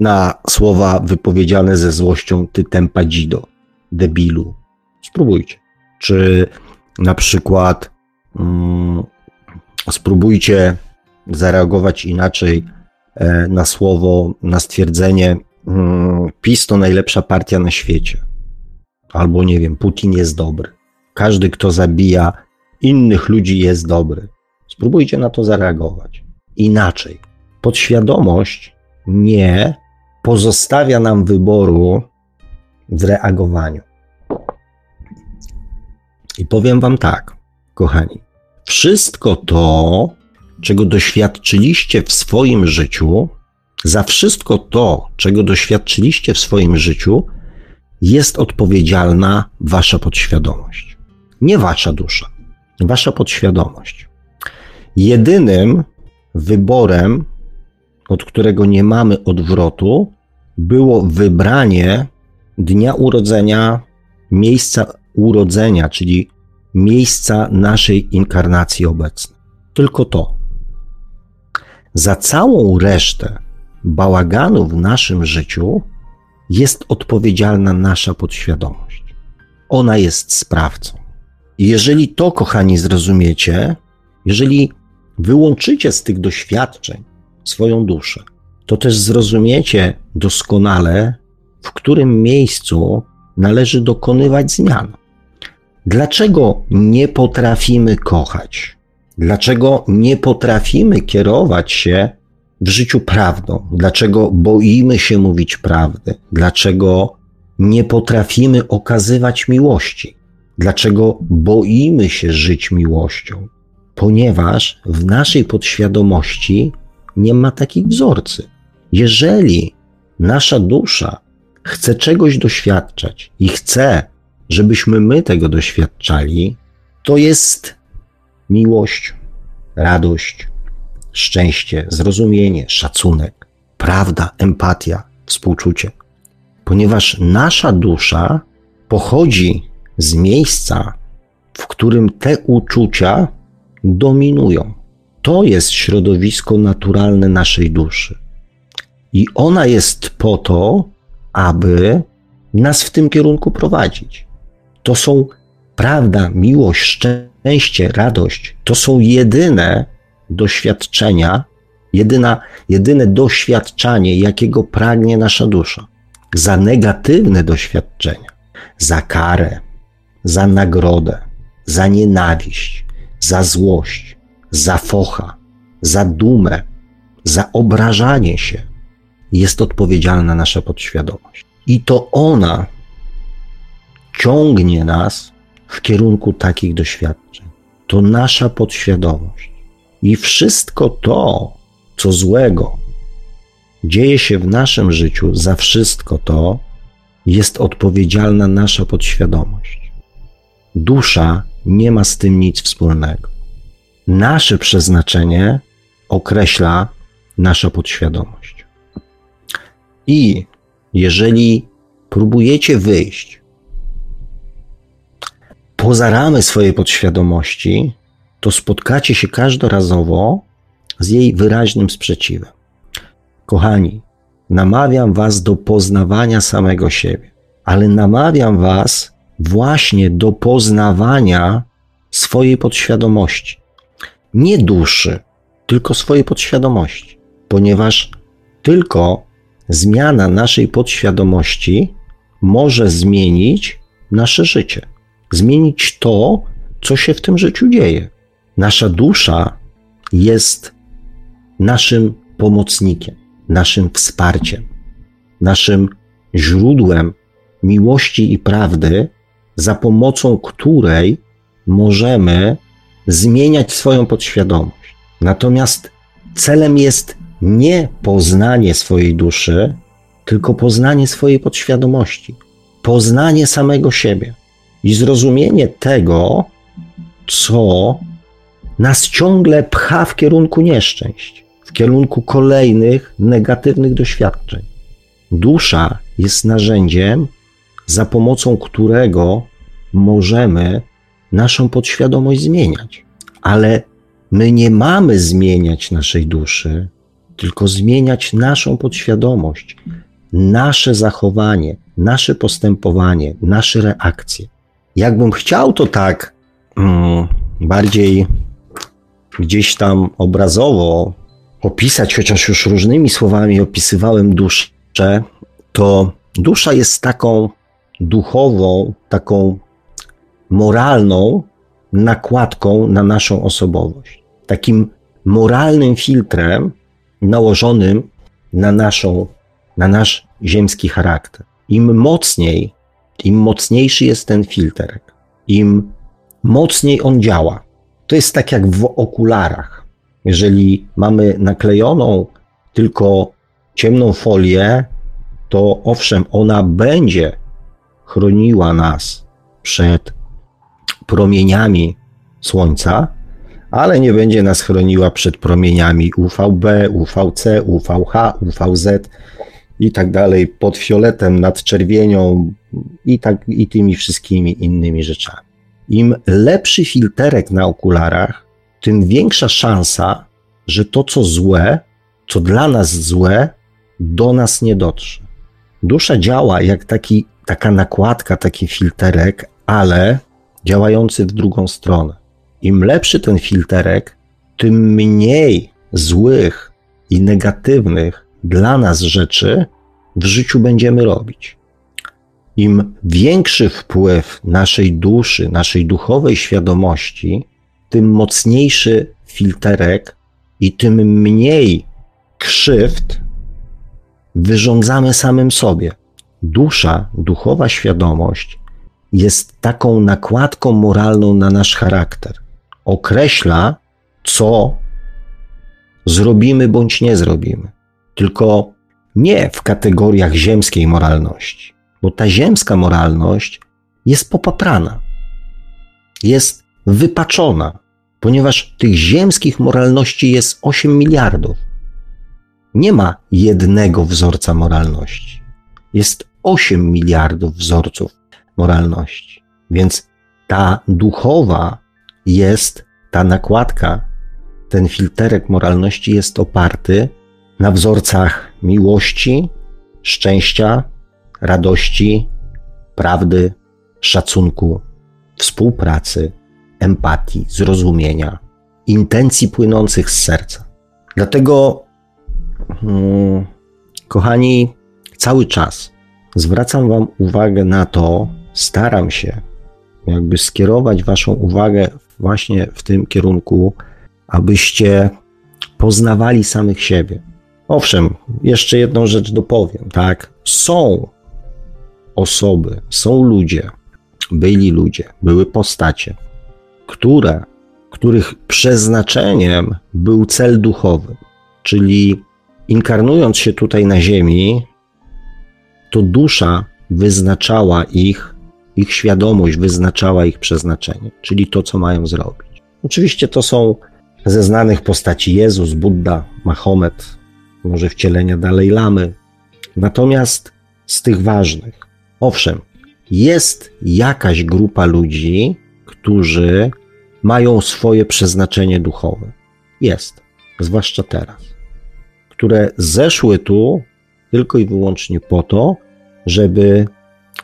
na słowa wypowiedziane ze złością ty tempa dzido, debilu. Spróbujcie. Czy na przykład mm, spróbujcie zareagować inaczej e, na słowo, na stwierdzenie mm, PiS to najlepsza partia na świecie. Albo nie wiem, Putin jest dobry. Każdy, kto zabija innych ludzi, jest dobry. Spróbujcie na to zareagować. Inaczej. Podświadomość nie pozostawia nam wyboru w reagowaniu. I powiem Wam tak, kochani. Wszystko to, czego doświadczyliście w swoim życiu, za wszystko to, czego doświadczyliście w swoim życiu, jest odpowiedzialna Wasza podświadomość. Nie Wasza dusza, Wasza podświadomość. Jedynym wyborem, od którego nie mamy odwrotu, było wybranie dnia urodzenia, miejsca urodzenia, czyli miejsca naszej inkarnacji obecnej. Tylko to. Za całą resztę bałaganu w naszym życiu jest odpowiedzialna nasza podświadomość. Ona jest sprawcą. Jeżeli to, kochani, zrozumiecie, jeżeli wyłączycie z tych doświadczeń swoją duszę, to też zrozumiecie doskonale, w którym miejscu należy dokonywać zmian. Dlaczego nie potrafimy kochać? Dlaczego nie potrafimy kierować się w życiu prawdą? Dlaczego boimy się mówić prawdy? Dlaczego nie potrafimy okazywać miłości? Dlaczego boimy się żyć miłością? Ponieważ w naszej podświadomości nie ma takich wzorcy. Jeżeli nasza dusza chce czegoś doświadczać i chce, żebyśmy my tego doświadczali, to jest miłość, radość, szczęście, zrozumienie, szacunek, prawda, empatia, współczucie. Ponieważ nasza dusza pochodzi z miejsca, w którym te uczucia dominują. To jest środowisko naturalne naszej duszy. I ona jest po to, aby nas w tym kierunku prowadzić. To są prawda, miłość, szczęście, radość. To są jedyne doświadczenia, jedyna, jedyne doświadczanie, jakiego pragnie nasza dusza. Za negatywne doświadczenia, za karę, za nagrodę, za nienawiść, za złość, za focha, za dumę, za obrażanie się jest odpowiedzialna nasza podświadomość. I to ona ciągnie nas w kierunku takich doświadczeń. To nasza podświadomość. I wszystko to, co złego dzieje się w naszym życiu, za wszystko to jest odpowiedzialna nasza podświadomość. Dusza nie ma z tym nic wspólnego. Nasze przeznaczenie określa nasza podświadomość. I jeżeli próbujecie wyjść poza ramy swojej podświadomości, to spotkacie się każdorazowo z jej wyraźnym sprzeciwem. Kochani, namawiam Was do poznawania samego siebie, ale namawiam Was właśnie do poznawania swojej podświadomości. Nie duszy, tylko swojej podświadomości, ponieważ tylko zmiana naszej podświadomości może zmienić nasze życie, zmienić to, co się w tym życiu dzieje. Nasza dusza jest naszym pomocnikiem, naszym wsparciem, naszym źródłem miłości i prawdy, za pomocą której możemy zmieniać swoją podświadomość. Natomiast celem jest nie poznanie swojej duszy, tylko poznanie swojej podświadomości, poznanie samego siebie i zrozumienie tego, co nas ciągle pcha w kierunku nieszczęść, w kierunku kolejnych negatywnych doświadczeń. Dusza jest narzędziem, za pomocą którego możemy naszą podświadomość zmieniać. Ale my nie mamy zmieniać naszej duszy, tylko zmieniać naszą podświadomość, nasze zachowanie, nasze postępowanie, nasze reakcje. Jakbym chciał to tak mm, bardziej gdzieś tam obrazowo opisać, chociaż już różnymi słowami opisywałem duszę, to dusza jest taką duchową, taką moralną nakładką na naszą osobowość. Takim moralnym filtrem nałożonym na naszą, na nasz ziemski charakter. Im mocniej, im mocniejszy jest ten filtrek, im mocniej on działa. To jest tak jak w okularach. Jeżeli mamy naklejoną tylko ciemną folię, to owszem, ona będzie chroniła nas przed promieniami słońca, ale nie będzie nas chroniła przed promieniami UVB, UVC, UVH, UVZ i tak dalej, pod fioletem, nad czerwienią i, tak, i tymi wszystkimi innymi rzeczami. Im lepszy filterek na okularach, tym większa szansa, że to, co złe, co dla nas złe, do nas nie dotrze. Dusza działa jak taki, taka nakładka, taki filterek, ale działający w drugą stronę. Im lepszy ten filterek, tym mniej złych i negatywnych dla nas rzeczy w życiu będziemy robić. Im większy wpływ naszej duszy, naszej duchowej świadomości, tym mocniejszy filterek i tym mniej krzywd wyrządzamy samym sobie. Dusza, duchowa świadomość jest taką nakładką moralną na nasz charakter. Określa, co zrobimy bądź nie zrobimy. Tylko nie w kategoriach ziemskiej moralności, bo ta ziemska moralność jest popaprana, jest wypaczona, ponieważ tych ziemskich moralności jest 8 miliardów. Nie ma jednego wzorca moralności. Jest 8 miliardów wzorców moralności. Więc ta duchowa jest, ta nakładka, ten filterek moralności jest oparty na wzorcach miłości, szczęścia, radości, prawdy, szacunku, współpracy, empatii, zrozumienia, intencji płynących z serca. Dlatego, hmm, kochani, cały czas zwracam Wam uwagę na to, staram się jakby skierować Waszą uwagę właśnie w tym kierunku, abyście poznawali samych siebie. Owszem, jeszcze jedną rzecz dopowiem, tak? Są osoby, są ludzie, byli ludzie, były postacie, które, których przeznaczeniem był cel duchowy, czyli inkarnując się tutaj na Ziemi, to dusza wyznaczała ich, ich świadomość wyznaczała ich przeznaczenie, czyli to, co mają zrobić. Oczywiście to są ze znanych postaci Jezus, Buddha, Mahomet, może wcielenia dalej Lamy. Natomiast z tych ważnych, owszem, jest jakaś grupa ludzi, którzy mają swoje przeznaczenie duchowe. Jest, zwłaszcza teraz, które zeszły tu tylko i wyłącznie po to, żeby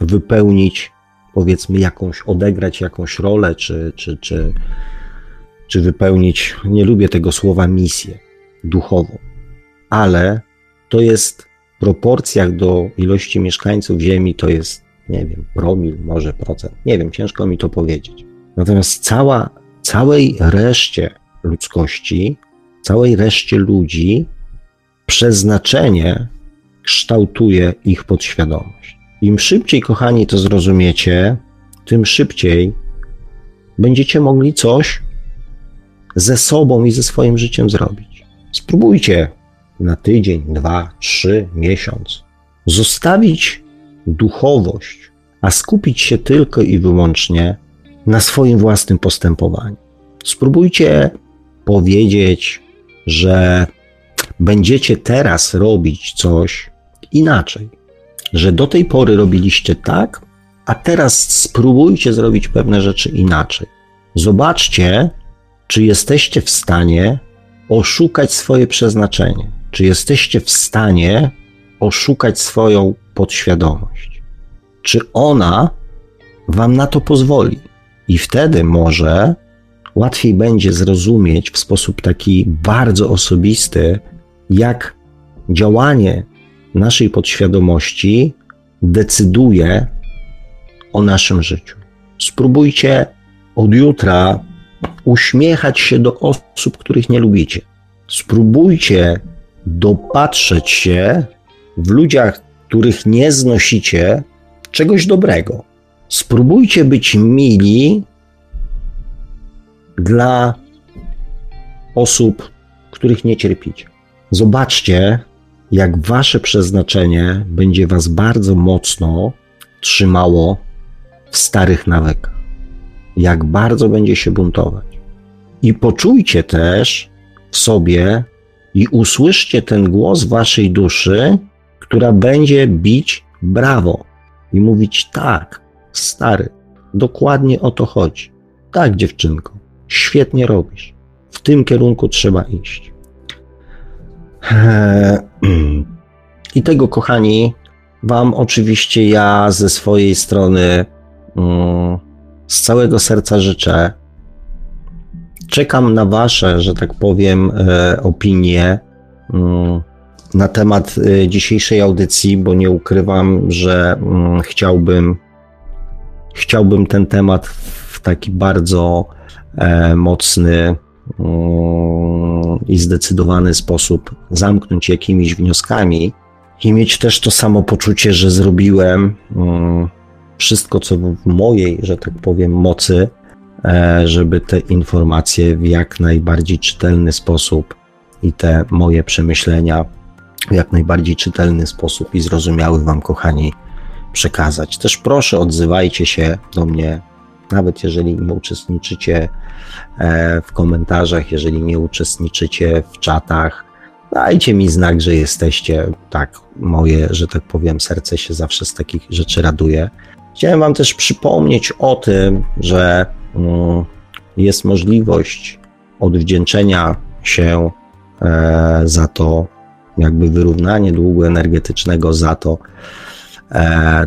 wypełnić, powiedzmy, jakąś, odegrać jakąś rolę, czy, czy, czy, czy wypełnić, nie lubię tego słowa, misję duchową, ale to jest w proporcjach do ilości mieszkańców Ziemi, to jest nie wiem, promil, może procent, nie wiem, ciężko mi to powiedzieć. Natomiast cała, całej reszcie ludzkości, całej reszcie ludzi, przeznaczenie kształtuje ich podświadomość. Im szybciej, kochani, to zrozumiecie, tym szybciej będziecie mogli coś ze sobą i ze swoim życiem zrobić. Spróbujcie na tydzień, dwa, trzy, miesiąc zostawić duchowość, a skupić się tylko i wyłącznie na swoim własnym postępowaniu. Spróbujcie powiedzieć, że będziecie teraz robić coś inaczej, że do tej pory robiliście tak, a teraz spróbujcie zrobić pewne rzeczy inaczej. Zobaczcie, czy jesteście w stanie oszukać swoje przeznaczenie, czy jesteście w stanie oszukać swoją podświadomość. Czy ona wam na to pozwoli? I wtedy może łatwiej będzie zrozumieć w sposób taki bardzo osobisty, jak działanie naszej podświadomości decyduje o naszym życiu. Spróbujcie od jutra uśmiechać się do osób, których nie lubicie. Spróbujcie dopatrzeć się w ludziach, których nie znosicie, czegoś dobrego. Spróbujcie być mili dla osób, których nie cierpicie. Zobaczcie, jak wasze przeznaczenie będzie was bardzo mocno trzymało w starych nawykach. Jak bardzo będzie się buntować. I poczujcie też w sobie i usłyszcie ten głos waszej duszy, która będzie bić brawo i mówić tak, stary, dokładnie o to chodzi. Tak, dziewczynko, świetnie robisz. W tym kierunku trzeba iść. Eee, I tego, kochani, Wam oczywiście ja ze swojej strony mm, z całego serca życzę. Czekam na Wasze, że tak powiem, e, opinie. Mm, na temat y, dzisiejszej audycji, bo nie ukrywam, że mm, chciałbym, chciałbym ten temat w taki bardzo e, mocny i zdecydowany sposób zamknąć jakimiś wnioskami i mieć też to samo poczucie, że zrobiłem mm, wszystko, co w mojej, że tak powiem, mocy, e, żeby te informacje w jak najbardziej czytelny sposób i te moje przemyślenia w jak najbardziej czytelny sposób i zrozumiały Wam, kochani, przekazać. Też proszę, odzywajcie się do mnie nawet jeżeli nie uczestniczycie e, w komentarzach, jeżeli nie uczestniczycie w czatach, dajcie mi znak, że jesteście. Tak, moje, że tak powiem, serce się zawsze z takich rzeczy raduje. Chciałem Wam też przypomnieć o tym, że mm, jest możliwość odwdzięczenia się e, za to, jakby wyrównanie długu energetycznego za to,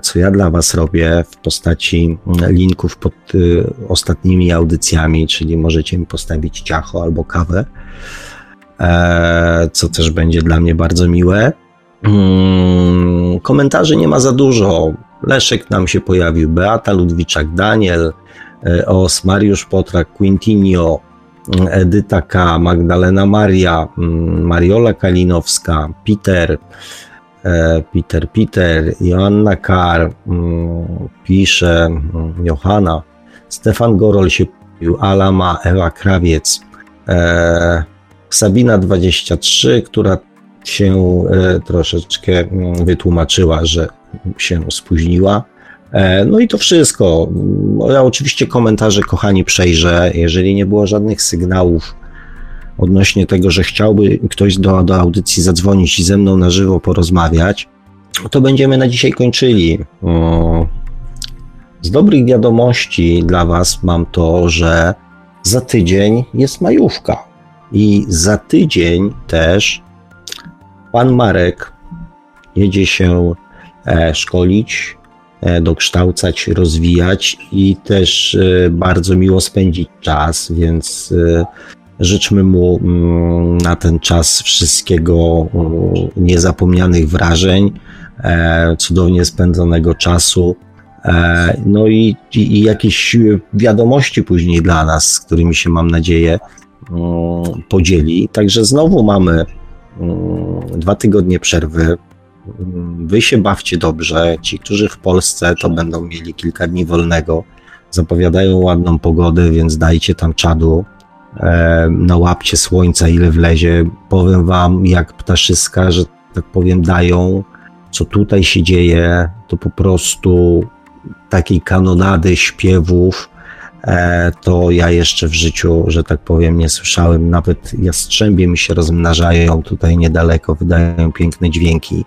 co ja dla Was robię w postaci linków pod y, ostatnimi audycjami, czyli możecie mi postawić ciacho albo kawę, e, co też będzie dla mnie bardzo miłe. Mm, komentarzy nie ma za dużo. Leszek nam się pojawił, Beata Ludwiczak, Daniel, e, Os, Mariusz Potrak, Quintinio, Edyta K., Magdalena Maria, mm, Mariola Kalinowska, Peter, e, Peter, Peter, Joanna Kar, mm, pisze, mm, Johanna, Stefan Gorol się pojawił, Alama, Ewa Krawiec, e, Sabina 23, która się e, troszeczkę wytłumaczyła, że się spóźniła. E, no i to wszystko. Ja oczywiście komentarze, kochani, przejrzę. Jeżeli nie było żadnych sygnałów odnośnie tego, że chciałby ktoś do, do audycji zadzwonić i ze mną na żywo porozmawiać, to będziemy na dzisiaj kończyli. Z dobrych wiadomości dla Was mam to, że za tydzień jest majówka. I za tydzień też pan Marek jedzie się e, szkolić E, dokształcać, rozwijać i też e, bardzo miło spędzić czas, więc życzmy mu mm, na ten czas wszystkiego niezapomnianych wrażeń, cudownie spędzonego czasu. No i, i, jakieś wiadomości później dla nas, z którymi się mam nadzieję mm, podzieli. Także znowu mamy mm, dwa tygodnie przerwy. Wy się bawcie dobrze. Ci, którzy w Polsce, to będą mieli kilka dni wolnego. Zapowiadają ładną pogodę, więc dajcie tam czadu. E, nałapcie słońca, ile wlezie. Powiem wam, jak ptaszyska, że tak powiem, dają, co tutaj się dzieje, to po prostu takiej kanonady śpiewów, e, to ja jeszcze w życiu, że tak powiem, nie słyszałem. Nawet jastrzębie mi się rozmnażają tutaj niedaleko, wydają piękne dźwięki.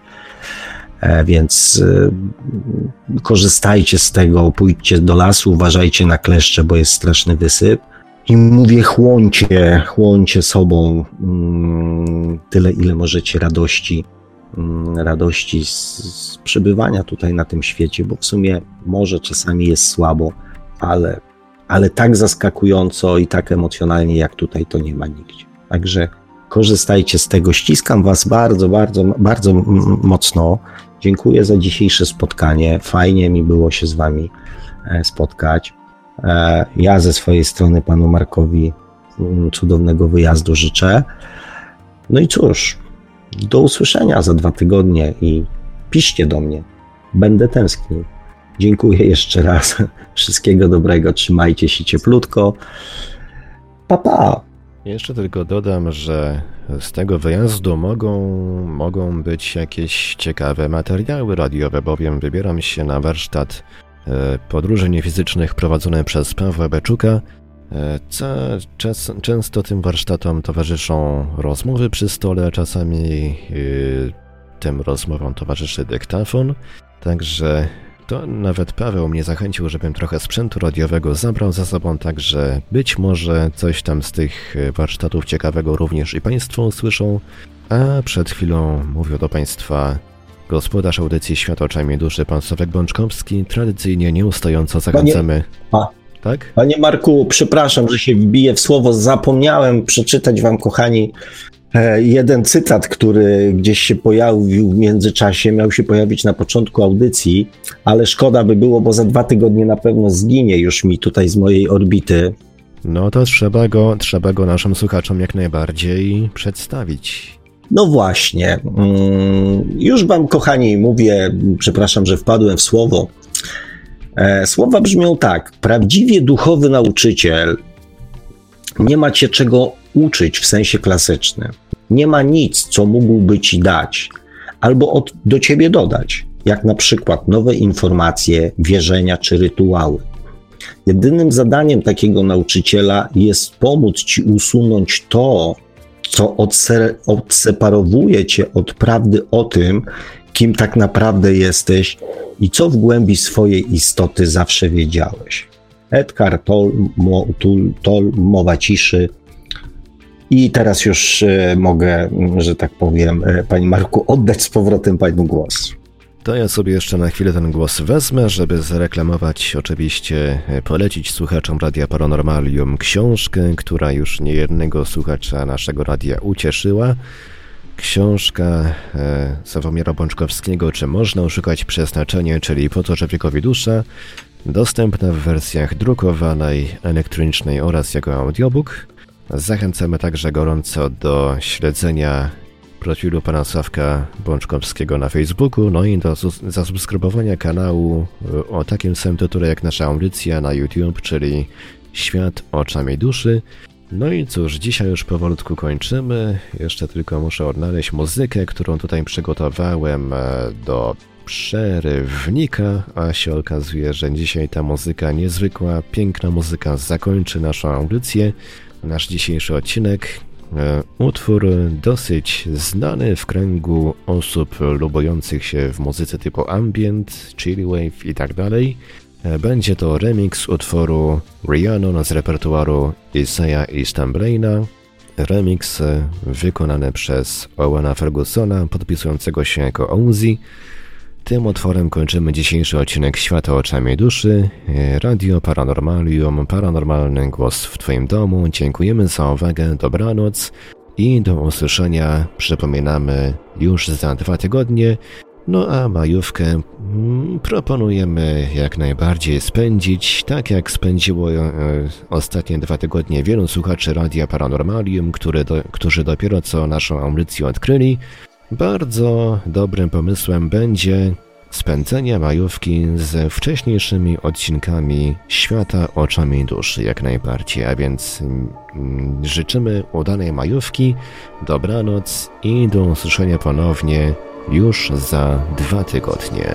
E, więc korzystajcie z tego, pójdźcie do lasu, uważajcie na kleszcze, bo jest straszny wysyp. I mówię, chłoncie, chłoncie sobą mm, tyle, ile możecie radości, mm, radości z, z przebywania tutaj na tym świecie, bo w sumie może czasami jest słabo, ale, ale tak zaskakująco i tak emocjonalnie jak tutaj to nie ma nigdzie. Także korzystajcie z tego. Ściskam Was bardzo, bardzo, bardzo mocno. Dziękuję za dzisiejsze spotkanie. Fajnie mi było się z Wami e, spotkać. E, ja ze swojej strony Panu Markowi mm, cudownego wyjazdu życzę. No i cóż, do usłyszenia za dwa tygodnie i piszcie do mnie. Będę tęsknił. Dziękuję jeszcze raz. Wszystkiego dobrego. Trzymajcie się cieplutko. Pa, pa. Jeszcze tylko dodam, że z tego wyjazdu mogą, mogą być jakieś ciekawe materiały radiowe, bowiem wybieram się na warsztat podróży niefizycznych prowadzony przez Pawła Beczuka. E, często tym warsztatom towarzyszą rozmowy przy stole, czasami e, tym rozmowom towarzyszy dyktafon. Także to nawet Paweł mnie zachęcił, żebym trochę sprzętu radiowego zabrał za sobą, także być może coś tam z tych e, warsztatów ciekawego również i Państwo usłyszą. A przed chwilą mówił do Państwa gospodarz audycji Świat oczami duszy, pan Sławek Bączkowski. Tradycyjnie nieustająco zachęcamy. Panie, a, tak? Panie Marku, przepraszam, że się wbiję w słowo. Zapomniałem przeczytać Wam, kochani, E, jeden cytat, który gdzieś się pojawił w międzyczasie, miał się pojawić na początku audycji, ale szkoda by było, bo za dwa tygodnie na pewno zginie już mi tutaj z mojej orbity. No to trzeba go, trzeba go naszym słuchaczom jak najbardziej przedstawić. No właśnie. Mm, już wam, kochani, mówię, przepraszam, że wpadłem w słowo. E, słowa brzmią tak. Prawdziwie duchowy nauczyciel nie macie czego uczyć w sensie klasycznym. Nie ma nic, co mógłby ci dać albo od, do ciebie dodać, jak na przykład nowe informacje, wierzenia czy rytuały. Jedynym zadaniem takiego nauczyciela jest pomóc ci usunąć to, co odse odseparowuje cię od prawdy o tym, kim tak naprawdę jesteś i co w głębi swojej istoty zawsze wiedziałeś. Edgar Toll, Mo, Toll, Toll mowa ciszy. I teraz już e, mogę, że tak powiem, e, Pani Marku, oddać z powrotem Pani głos. To ja sobie jeszcze na chwilę ten głos wezmę, żeby zareklamować, oczywiście e, polecić słuchaczom Radia Paranormalium książkę, która już niejednego słuchacza naszego radia ucieszyła. Książka e, Bączkowskiego, czy można oszukać przeznaczenie, czyli po to człowiekowi dusza, dostępna w wersjach drukowanej, elektronicznej oraz jako audiobook. Zachęcamy także gorąco do śledzenia profilu pana Sławka Bączkowskiego na Facebooku, no i do zasubskrybowania kanału e, o takim samym tytule jak nasza audycja na YouTube, czyli Świat oczami duszy. No i cóż, dzisiaj już powolutku kończymy. Jeszcze tylko muszę odnaleźć muzykę, którą tutaj przygotowałem e, do przerywnika, a się okazuje, że dzisiaj ta muzyka niezwykła, piękna muzyka zakończy naszą audycję, nasz dzisiejszy odcinek. E, utwór dosyć znany w kręgu osób lubujących się w muzyce typu ambient, chillwave i tak. E, będzie to remix utworu Rihanna z repertuaru Isaiah i Stambraina. Remix e, wykonany przez Owena Fergusona, podpisującego się jako Ozzy. Tym utworem kończymy dzisiejszy odcinek Świata oczami duszy. E, Radio Paranormalium, paranormalny głos w Twoim domu. Dziękujemy za uwagę, dobranoc i do usłyszenia przypominamy już za dwa tygodnie. No a majówkę mm, proponujemy jak najbardziej spędzić, tak jak spędziło e, ostatnie dwa tygodnie wielu słuchaczy Radia Paranormalium, które do, którzy dopiero co naszą audycję odkryli. Bardzo dobrym pomysłem będzie spędzenie majówki ze wcześniejszymi odcinkami Świata oczami duszy jak najbardziej, a więc mm, życzymy udanej majówki, dobranoc i do usłyszenia ponownie już za dwa tygodnie.